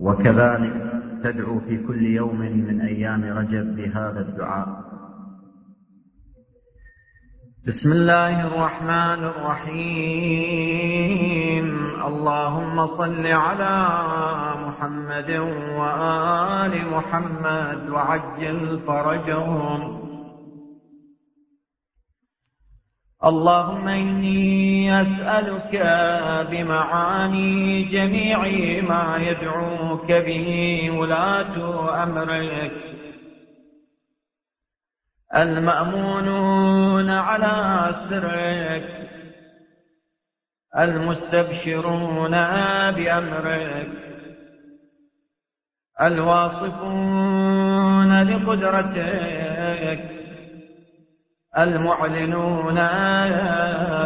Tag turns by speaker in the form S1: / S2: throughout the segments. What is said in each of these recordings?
S1: وكذلك تدعو في كل يوم من أيام رجب بهذا الدعاء.
S2: بسم الله الرحمن الرحيم. اللهم صل على محمد وآل محمد وعجل فرجهم. اللهم إني أسألك بمعاني جميع ما يدعوك به ولاة أمرك. المأمونون على سرك. المستبشرون بأمرك. الواصفون لقدرتك. المعلنون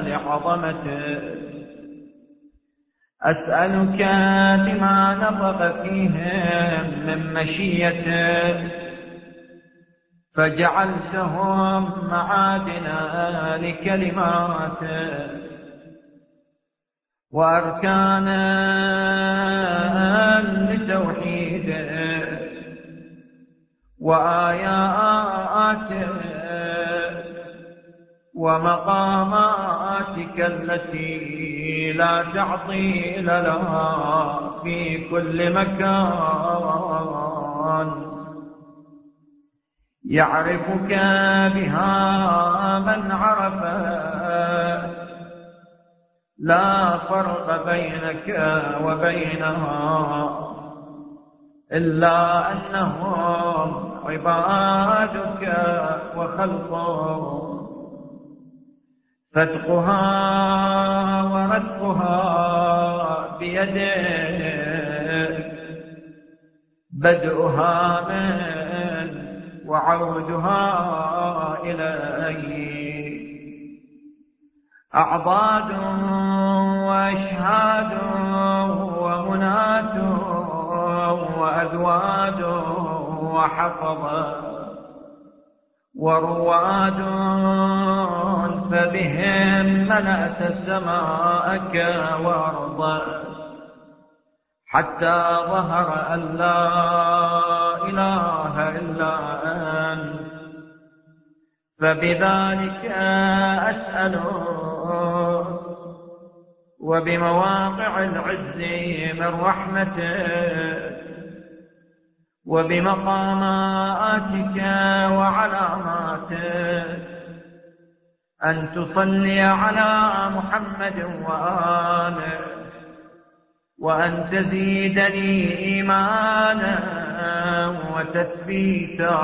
S2: لعظمته. أسألك بما نطق فيهم من مشيته. فجعلتهم معادنا لكلماته. وأركانا لتوحيده. وآياته ومقاماتك التي لا تعطيل لها في كل مكان. يعرفك بها من عرف. لا فرق بينك وبينها إلا أنهم عبادك وخلقك فتقها ورتقها بيدك بدءها من وعودها إليك أعضاد وأشهاد ومنات وأذواد وحفظة ورواد فبهم ملأت السماء وارضا حتى ظهر أن لا إله إلا أنت. فبذلك أسأل وبمواقع العز من رحمتك وبمقاماتك وعلاماتك أن تصلي على محمد وآله وأن تزيدني إيمانا وتثبيتا.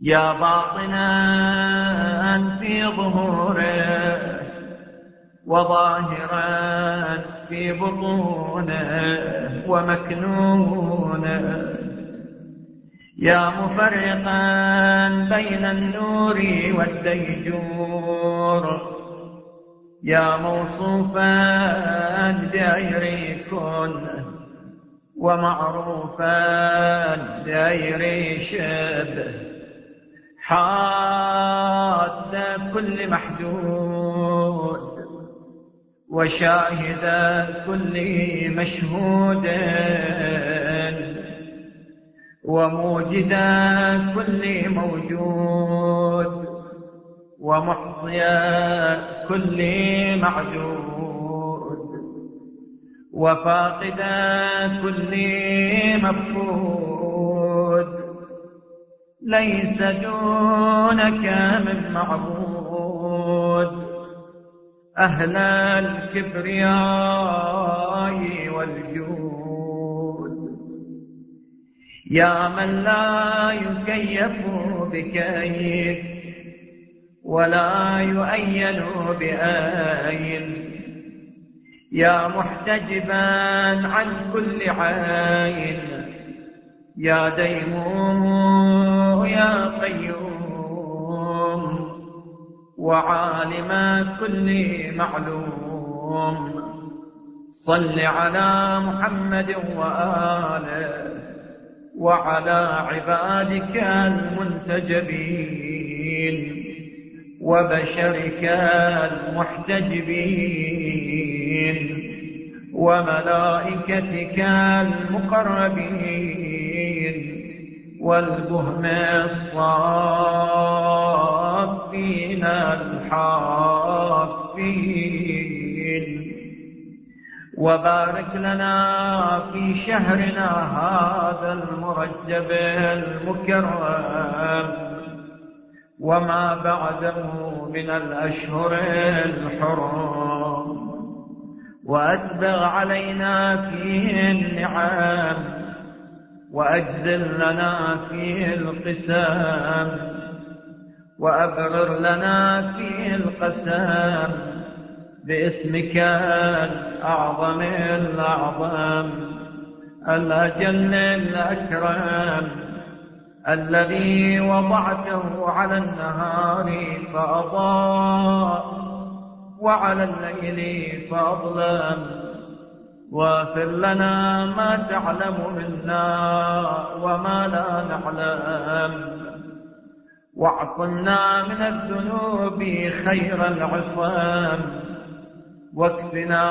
S2: يا باطنا في ظهوره وظاهرا في بطونه ومكنونه. يا مفرقا بين النور والديجور. يا موصوفا بغير كن ومعروفا بغير شبه حاد كل محدود وشاهد كل مشهود. وموجد كل موجود ومحصي كل معدود وفاقد كل مفقود. ليس دونك من معبود. أهل الكبرياء والجود. يا من لا يكيف بكيف ولا يؤين بآين يا محتجبا عن كل عين يا ديموم يا قيوم وعالم كل معلوم صل على محمد وآله وعلى عبادك المنتجبين وبشرك المحتجبين وملائكتك المقربين والبهم الصافين الحافين وبارك لنا في شهرنا هذا المرجب المكرم. وما بعده من الأشهر الحرم. وأسبغ علينا فيه النعم. وأجزل لنا فيه القسام وأبرر لنا فيه القسام باسمك الأعظم الأعظم الأجل الأكرم الذي وضعته على النهار فأضاء وعلى الليل فأظلم. واغفر لنا ما تعلم منا وما لا نعلم. واعصمنا من الذنوب خير العصام. واكفنا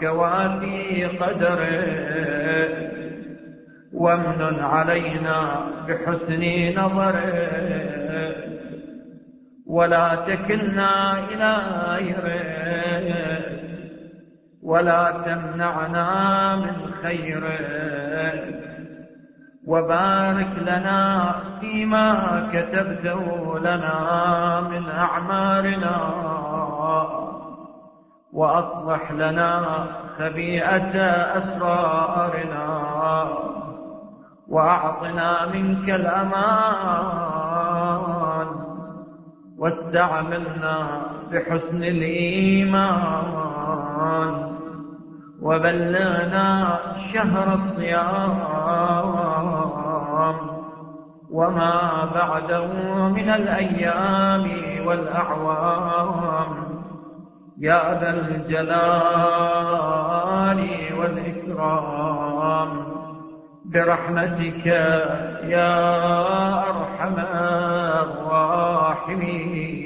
S2: كوافي قدره. وامن علينا بحسن نظره. ولا تكلنا إلى غيره ولا تمنعنا من خيره. وبارك لنا فيما كتبته لنا من أعمارنا وأصلح لنا خبيئة أسرارنا وأعطنا منك الأمان واستعملنا بحسن الإيمان وبلغنا شهر الصيام وما بعده من الأيام والأعوام يا ذا الجلال والإكرام. برحمتك يا أرحم الراحمين.